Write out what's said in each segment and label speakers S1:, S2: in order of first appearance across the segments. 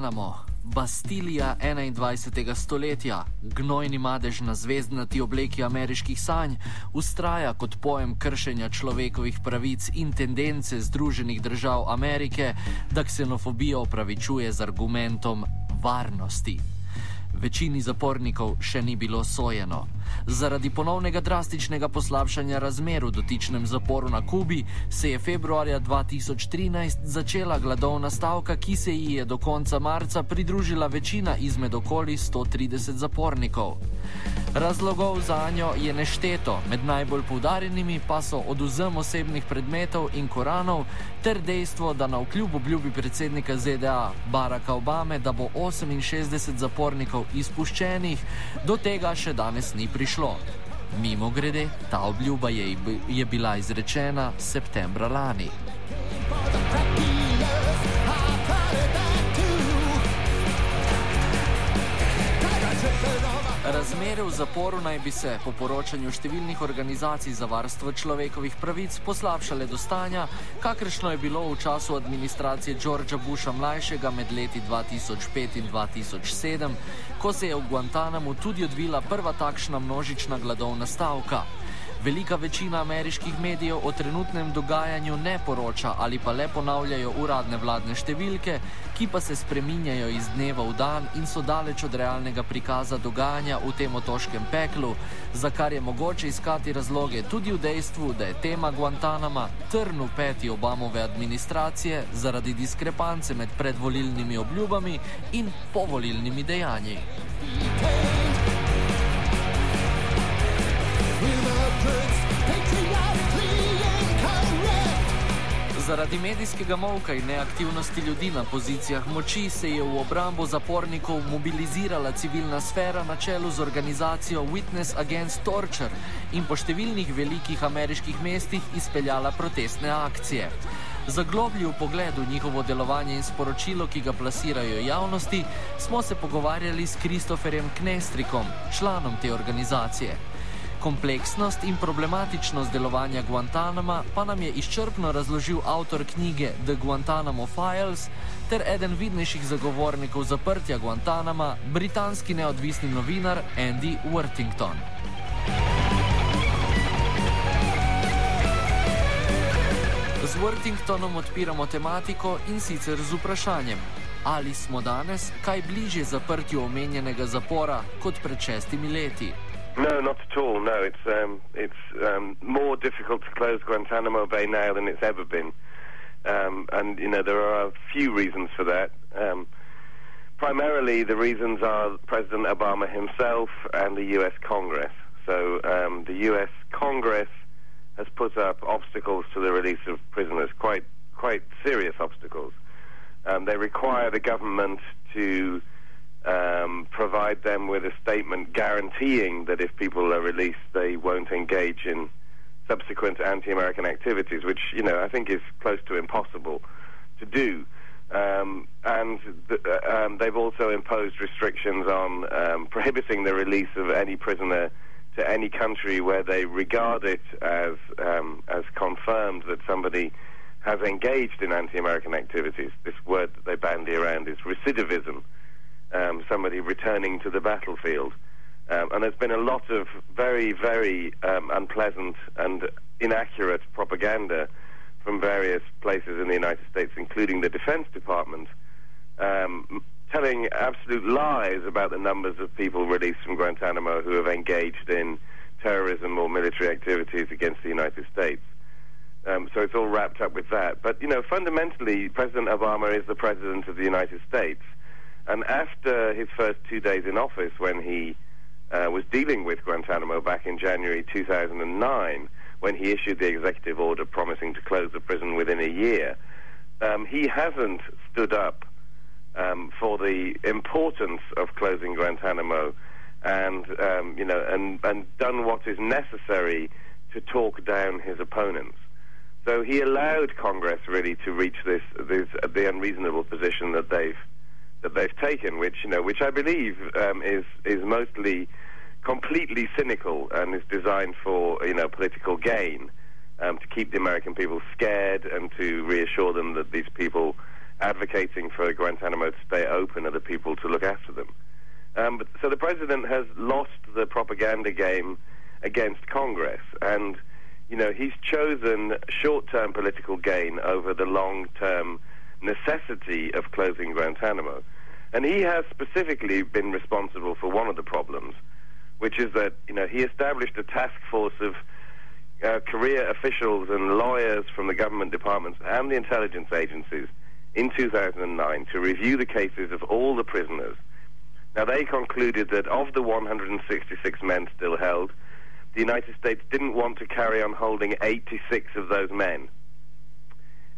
S1: Guantanamo, Bastilija 21. stoletja, gnojni madež na zvezdnati obleki ameriških sanj, ustraja kot pojem kršenja človekovih pravic in tendence Združenih držav Amerike, da ksenofobijo opravičuje z argumentom varnosti. Večini zapornikov še ni bilo sojeno. Zaradi ponovnega drastičnega poslabšanja razmer v dotičnem zaporu na Kubi se je februarja 2013 začela gladovna stavka, ki se ji je do konca marca pridružila večina izmed okoli 130 zapornikov. Razlogov za njo je nešteto, med najbolj poudarjenimi pa so oduzem osebnih predmetov in Koranov ter dejstvo, da na vkljub obljubi predsednika ZDA Baracka Obame, da bo 68 zapornikov izpuščenih, do tega še danes ni prišlo. Mimo grede, ta obljuba je, je bila izrečena septembra lani. Razmere v zaporu naj bi se, po poročanju številnih organizacij za varstvo človekovih pravic, poslabšale do stanja, kakršno je bilo v času administracije Georgea Busha mlajšega med leti 2005 in 2007, ko se je v Guantanamu tudi odvila prva takšna množična gladovna stavka. Velika večina ameriških medijev o trenutnem dogajanju ne poroča ali pa le ponavljajo uradne vladne številke, ki pa se spreminjajo iz dneva v dan in so daleč od realnega prikaza dogajanja v tem otoškem peklu, za kar je mogoče iskati razloge tudi v dejstvu, da je tema Guantanama trn v peti Obamove administracije zaradi diskrepance med predvolilnimi obljubami in povolilnimi dejanji. Detained. Zaradi medijskega molka in neaktivnosti ljudi na pozicijah moči se je v obrambo zapornikov mobilizirala civilna sfera na čelu z organizacijo Witness Against Torture in po številnih velikih ameriških mestih izpeljala protestne akcije. Za globlji pogled v njihovo delovanje in sporočilo, ki ga plasirajo javnosti, smo se pogovarjali s Kristoferjem Knestrikom, članom te organizacije. Kompleksnost in problematičnost delovanja Guantanama pa nam je izčrpno razložil avtor knjige The Guantanamo Files ter eden vidnejših zagovornikov zaprtja Guantanama, britanski neodvisni novinar Andy Worthington. Z Worthingtonom odpiramo tematiko in sicer z vprašanjem, ali smo danes kaj bliže zaprtju omenjenega zapora kot pred šestimi leti.
S2: No, not at all. No, it's um, it's um, more difficult to close Guantanamo Bay now than it's ever been, um, and you know there are a few reasons for that. Um, primarily, the reasons are President Obama himself and the U.S. Congress. So um, the U.S. Congress has put up obstacles to the release of prisoners, quite quite serious obstacles. Um, they require the government to um, provide them with a statement guaranteeing that if people are released, they won't engage in subsequent anti-American activities, which you know I think is close to impossible to do. Um, and um, they've also imposed restrictions on um, prohibiting the release of any prisoner to any country where they regard it as um, as confirmed that somebody has engaged in anti-American activities. This word that they bandy around is recidivism um, somebody returning to the battlefield. Um, and there's been a lot of very, very um, unpleasant and inaccurate propaganda from various places in the United States, including the Defense Department, um, telling absolute lies about the numbers of people released from Guantanamo who have engaged in terrorism or military activities against the United States. Um, so it's all wrapped up with that. But, you know, fundamentally, President Obama is the President of the United States. And after his first two days in office, when he uh, was dealing with Guantanamo back in January 2009, when he issued the executive order promising to close the prison within a year, um, he hasn't stood up um, for the importance of closing Guantanamo and um, you know and, and done what is necessary to talk down his opponents. So he allowed Congress really to reach this, this the unreasonable position that they've that they've taken, which you know, which I believe um, is is mostly completely cynical and is designed for you know political gain, um, to keep the American people scared and to reassure them that these people advocating for Guantanamo to stay open are the people to look after them. Um, but, so the president has lost the propaganda game against Congress, and you know he's chosen short-term political gain over the long-term necessity of closing Guantanamo. And he has specifically been responsible for one of the problems, which is that you know he established a task force of uh, career officials and lawyers from the government departments and the intelligence agencies in 2009 to review the cases of all the prisoners. Now they concluded that of the 166 men still held, the United States didn't want to carry on holding 86 of those men.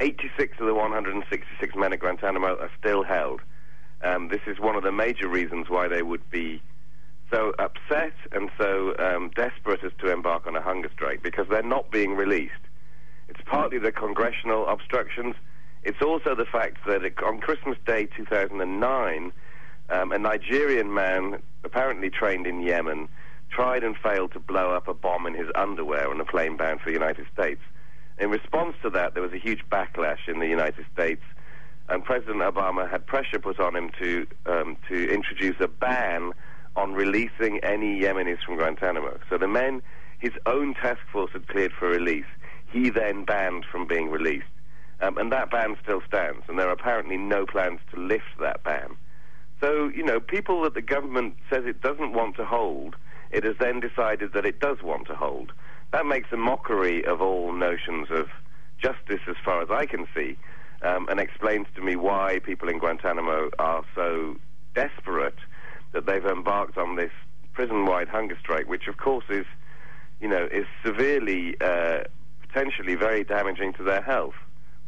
S2: 86 of the 166 men at Guantanamo are still held. Um, this is one of the major reasons why they would be so upset and so um, desperate as to embark on a hunger strike because they're not being released. It's partly the congressional obstructions. It's also the fact that it, on Christmas Day 2009, um, a Nigerian man, apparently trained in Yemen, tried and failed to blow up a bomb in his underwear on a plane bound for the United States. In response to that, there was a huge backlash in the United States, and President Obama had pressure put on him to um, to introduce a ban on releasing any Yemenis from Guantanamo. So the men his own task force had cleared for release, he then banned from being released. Um, and that ban still stands, and there are apparently no plans to lift that ban. So, you know, people that the government says it doesn't want to hold, it has then decided that it does want to hold. That makes a mockery of all notions of justice as far as I can see, um, and explains to me why people in Guantanamo are so desperate that they've embarked on this prison-wide hunger strike, which of course is, you know, is severely, uh, potentially very damaging to their health.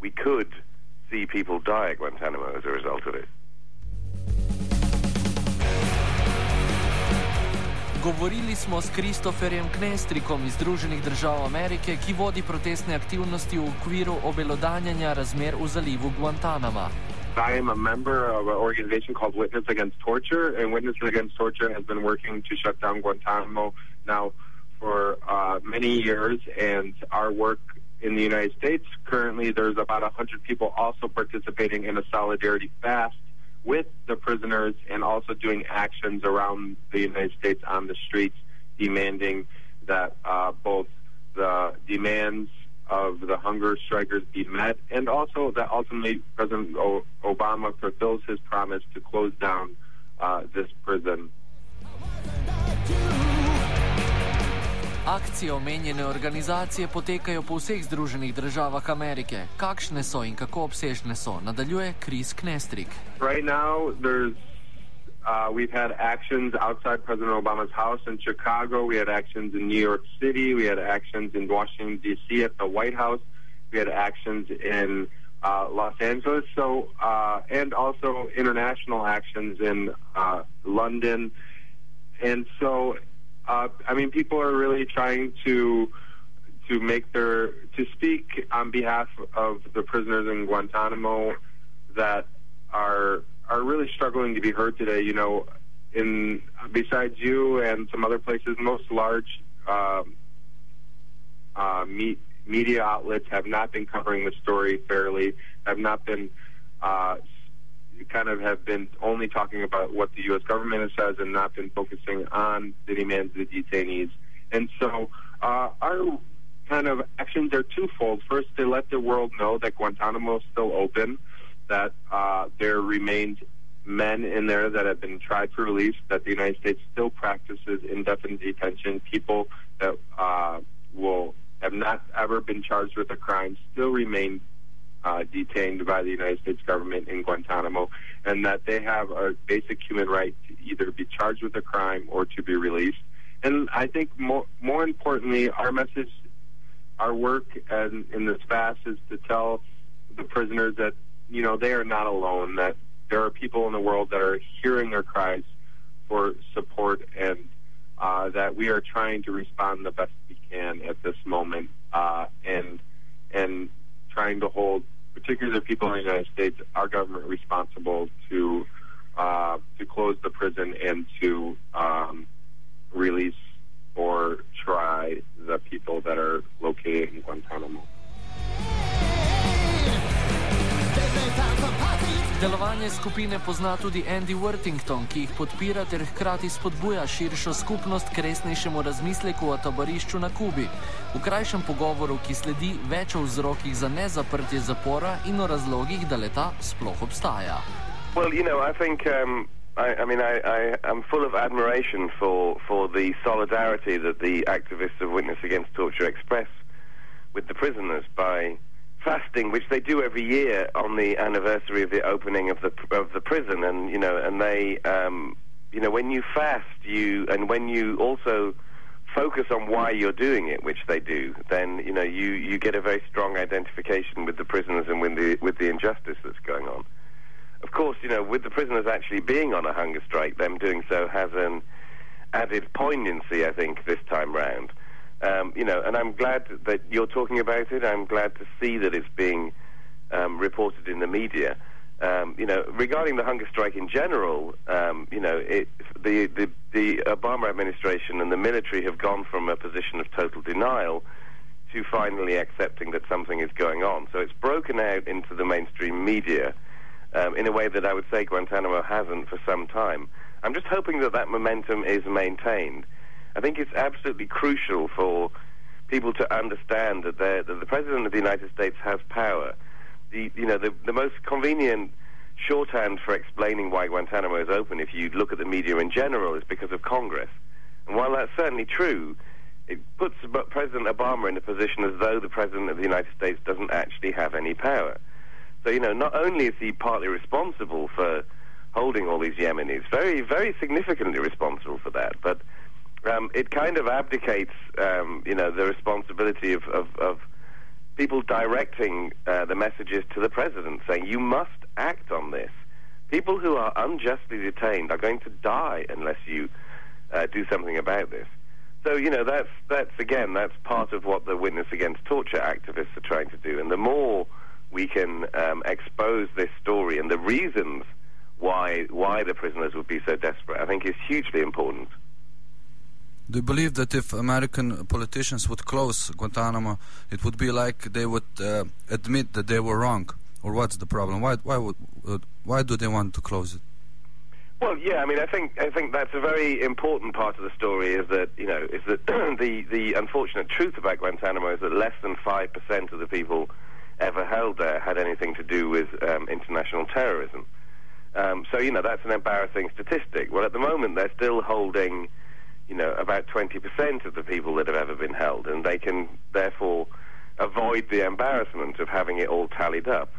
S2: We could see people die at Guantanamo as a result of it.
S1: Govorili smo s Kristoferjem Knestrikom iz Združenih držav Amerike, ki vodi protestne aktivnosti v okviru obelodanjanja razmer v zalivu Guantanama.
S3: I am a member of an organization called Witness Against Torture, and Witness Against Torture has been working to shut down Guantanamo now for uh, many years. And our work in the United States currently, there's about 100 people also participating in a solidarity fast with the prisoners and also doing actions around the United States on the streets, demanding that uh, both the demands of the hunger strikers be met, and also that ultimately President o- Obama fulfills his promise to close down uh, this prison.
S1: Akcije omenjene organizacije potekajo po vseh Združenih državah Amerike. Kakšne so in kako obsežne so? Nadaljuje Kris Knestrik.
S3: Right now, Uh, we've had actions outside President Obama's house in Chicago. We had actions in New York City. We had actions in Washington, D.C. at the White House. We had actions in uh, Los Angeles. So, uh, and also international actions in uh, London. And so, uh, I mean, people are really trying to to make their to speak on behalf of the prisoners in Guantanamo that are are really struggling to be heard today. You know, in besides you and some other places, most large um, uh, me- media outlets have not been covering the story fairly. Have not been uh, kind of have been only talking about what the U.S. government says and not been focusing on the demands of the detainees. And so uh, our kind of actions are twofold. First, to let the world know that Guantanamo is still open that uh, there remains men in there that have been tried for release, that the United States still practices indefinite detention. People that uh, will have not ever been charged with a crime still remain uh, detained by the United States government in Guantanamo, and that they have a basic human right to either be charged with a crime or to be released. And I think more, more importantly, our message, our work and in this fast is to tell the prisoners that you know, they are not alone, that there are people in the world that are hearing their cries for support and uh, that we are trying to respond the best we can at this moment uh, and and trying to hold particularly the people in the United States, our government responsible to uh, to close the prison and to um, release or try the people that are located in Guantanamo.
S1: Delovanje skupine pozna tudi Andy Worthington, ki jih podpira ter hkrati spodbuja širšo skupnost k resnejšemu razmisleku o taborišču na Kubi. V krajšem pogovoru, ki sledi, več o vzrokih za nezaprtje zapora in o razlogih, da leta sploh obstaja.
S2: Well, you know, I think um, I, I mean I, I am full of admiration for for the solidarity that the activists of Witness Against Torture express with the prisoners by fasting, which they do every year on the anniversary of the opening of the of the prison, and you know, and they, um, you know, when you fast, you and when you also focus on why you're doing it, which they do, then you know you you get a very strong identification with the prisoners and with the with the injustice that's going on. Of course, you know, with the prisoners actually being on a hunger strike, them doing so has an added poignancy, I think, this time round. Um, you know, and I'm glad that you're talking about it. I'm glad to see that it's being um, reported in the media. Um, you know, regarding the hunger strike in general, um, you know, it, the, the, the Obama administration and the military have gone from a position of total denial to finally accepting that something is going on. So it's broken out into the mainstream media um, in a way that I would say Guantanamo hasn't for some time. I'm just hoping that that momentum is maintained. I think it's absolutely crucial for people to understand that, that the President of the United States has power. The, you know, the, the most convenient shorthand for explaining why Guantanamo is open, if you look at the media in general, is because of Congress. And while that's certainly true, it puts President Obama in a position as though the President of the United States doesn't actually have any power. So, you know, not only is he partly responsible for holding all these Yemenis, very, very significantly responsible for that, but um, it kind of abdicates, um, you know, the responsibility of, of, of people directing uh, the messages to the president, saying you must act on this. People who are unjustly detained are going to die unless you uh, do something about this. So you know that's that's again that's part of what the Witness Against Torture activists are trying to do, and the more we can um, expose this story and the reasons why why the prisoners would be so desperate, I think is hugely important.
S4: Do you believe that if American politicians would close Guantanamo, it would be like they would uh, admit that they were wrong, or what's the problem? Why why would uh, why do they want to close it?
S2: Well, yeah, I mean, I think I think that's a very important part of the story. Is that you know is that the the unfortunate truth about Guantanamo is that less than five percent of the people ever held there had anything to do with um, international terrorism. Um, so, you know, that's an embarrassing statistic. Well, at the moment, they're still holding, you know, about 20% of the people that have ever been held, and they can therefore avoid the embarrassment of having it all tallied up.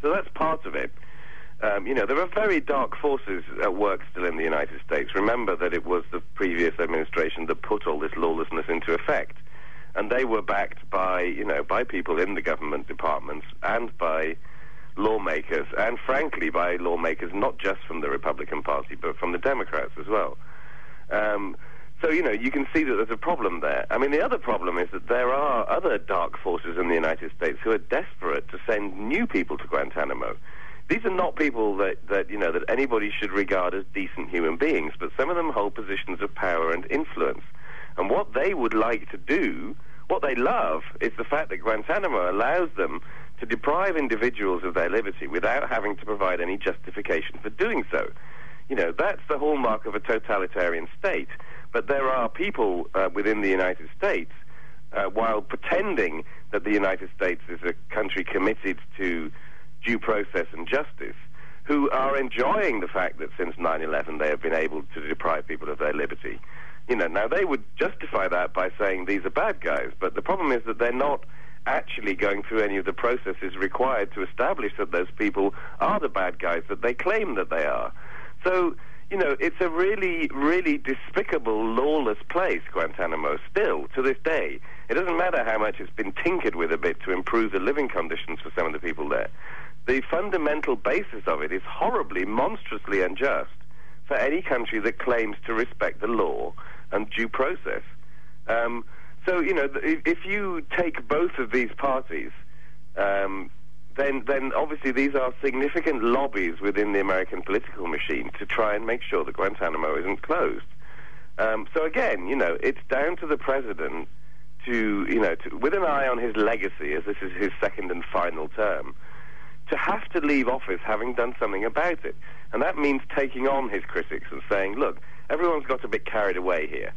S2: So that's part of it. Um, you know, there are very dark forces at work still in the United States. Remember that it was the previous administration that put all this lawlessness into effect and they were backed by you know by people in the government departments and by lawmakers, and frankly by lawmakers not just from the Republican Party but from the Democrats as well. Um, so you know you can see that there's a problem there. I mean, the other problem is that there are other dark forces in the United States who are desperate to send new people to Guantanamo. These are not people that, that you know that anybody should regard as decent human beings, but some of them hold positions of power and influence. And what they would like to do what they love is the fact that Guantanamo allows them to deprive individuals of their liberty without having to provide any justification for doing so. You know, that's the hallmark of a totalitarian state. But there are people uh, within the United States, uh, while pretending that the United States is a country committed to due process and justice, who are enjoying the fact that since 9 11 they have been able to deprive people of their liberty. You know, now they would justify that by saying these are bad guys, but the problem is that they're not actually going through any of the processes required to establish that those people are the bad guys that they claim that they are. So, you know, it's a really, really despicable, lawless place, Guantanamo, still to this day. It doesn't matter how much it's been tinkered with a bit to improve the living conditions for some of the people there. The fundamental basis of it is horribly, monstrously unjust for any country that claims to respect the law and due process. Um, so, you know, if you take both of these parties, um, then, then obviously these are significant lobbies within the American political machine to try and make sure that Guantanamo isn't closed. Um, so again, you know, it's down to the president to, you know, to, with an eye on his legacy, as this is his second and final term, to have to leave office having done something about it. And that means taking on his critics and saying, look, everyone's got a bit carried away here.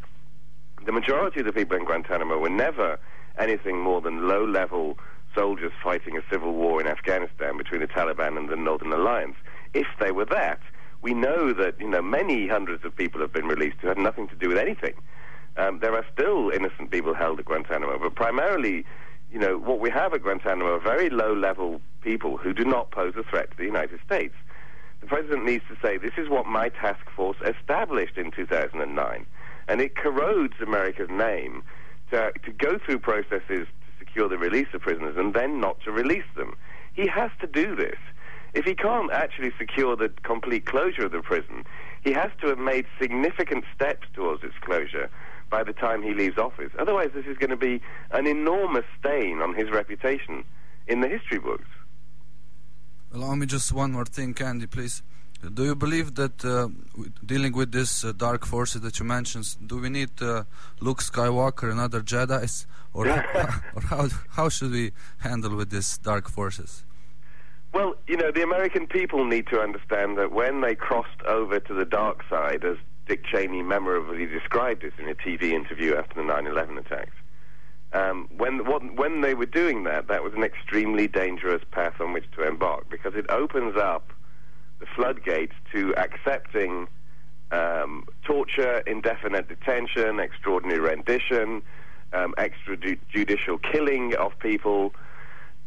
S2: The majority of the people in Guantanamo were never anything more than low level soldiers fighting a civil war in Afghanistan between the Taliban and the Northern Alliance. If they were that, we know that you know many hundreds of people have been released who had nothing to do with anything. Um, there are still innocent people held at Guantanamo, but primarily, you know, what we have at Guantanamo are very low-level people who do not pose a threat to the United States. The president needs to say, "This is what my task force established in 2009," and it corrodes America's name to, to go through processes secure the release of prisoners and then not to release them. He has to do this. If he can't actually secure the complete closure of the prison, he has to have made significant steps towards its closure by the time he leaves office. Otherwise, this is going to be an enormous stain on his reputation in the history books.
S4: Allow me just one more thing, Andy, please. Do you believe that uh, dealing with these uh, dark forces that you mentioned, do we need uh, Luke Skywalker and other Jedi's, or, or how how should we handle with these dark forces?
S2: Well, you know, the American people need to understand that when they crossed over to the dark side, as Dick Cheney memorably described it in a TV interview after the 9/11 attacks, um, when when they were doing that, that was an extremely dangerous path on which to embark because it opens up the floodgates to accepting um, torture, indefinite detention, extraordinary rendition, um, extrajudicial killing of people,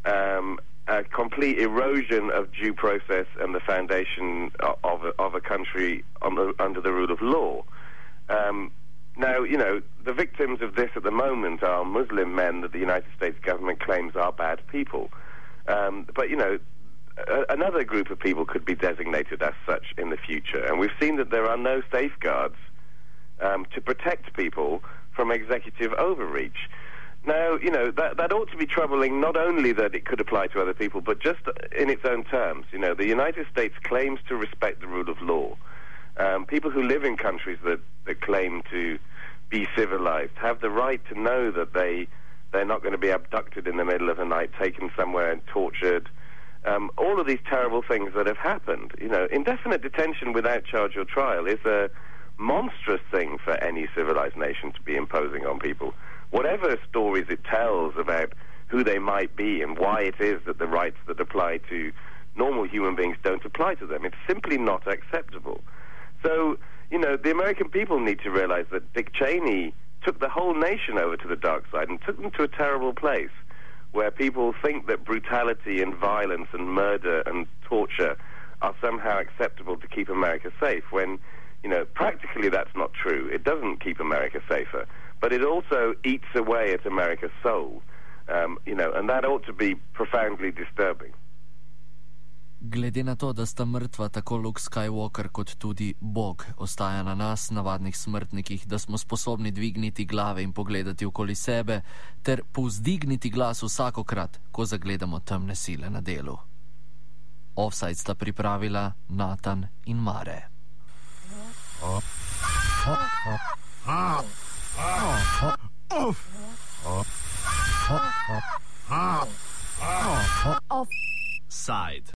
S2: um, a complete erosion of due process and the foundation of a, of a country the, under the rule of law. Um, now, you know, the victims of this at the moment are Muslim men that the United States government claims are bad people. Um, but, you know, another group of people could be designated as such in the future. And we've seen that there are no safeguards um, to protect people from executive overreach. Now, you know, that, that ought to be troubling not only that it could apply to other people, but just in its own terms. You know, the United States claims to respect the rule of law. Um, people who live in countries that, that claim to be civilized have the right to know that they, they're not going to be abducted in the middle of the night, taken somewhere and tortured, um, all of these terrible things that have happened. You know, indefinite detention without charge or trial is a monstrous thing for any civilized nation to be imposing on people. Whatever stories it tells about who they might be and why it is that the rights that apply to normal human beings don't apply to them, it's simply not acceptable. So, you know, the American people need to realize that Dick Cheney took the whole nation over to the dark side and took them to a terrible place where people think that brutality and violence and murder and torture are somehow acceptable to keep America safe when, you know, practically that's not true. It doesn't keep America safer, but it also eats away at America's soul, um, you know, and that ought to be profoundly disturbing.
S1: Glede na to, da sta mrtva tako Luke Skywalker kot tudi Bog, ostaja na nas, navadnih smrtnikih, da smo sposobni dvigniti glave in pogledati okoli sebe, ter povzdigniti glas vsakokrat, ko zagledamo temne sile na delu. Offside sta pripravila Nathan in Mare. Offside.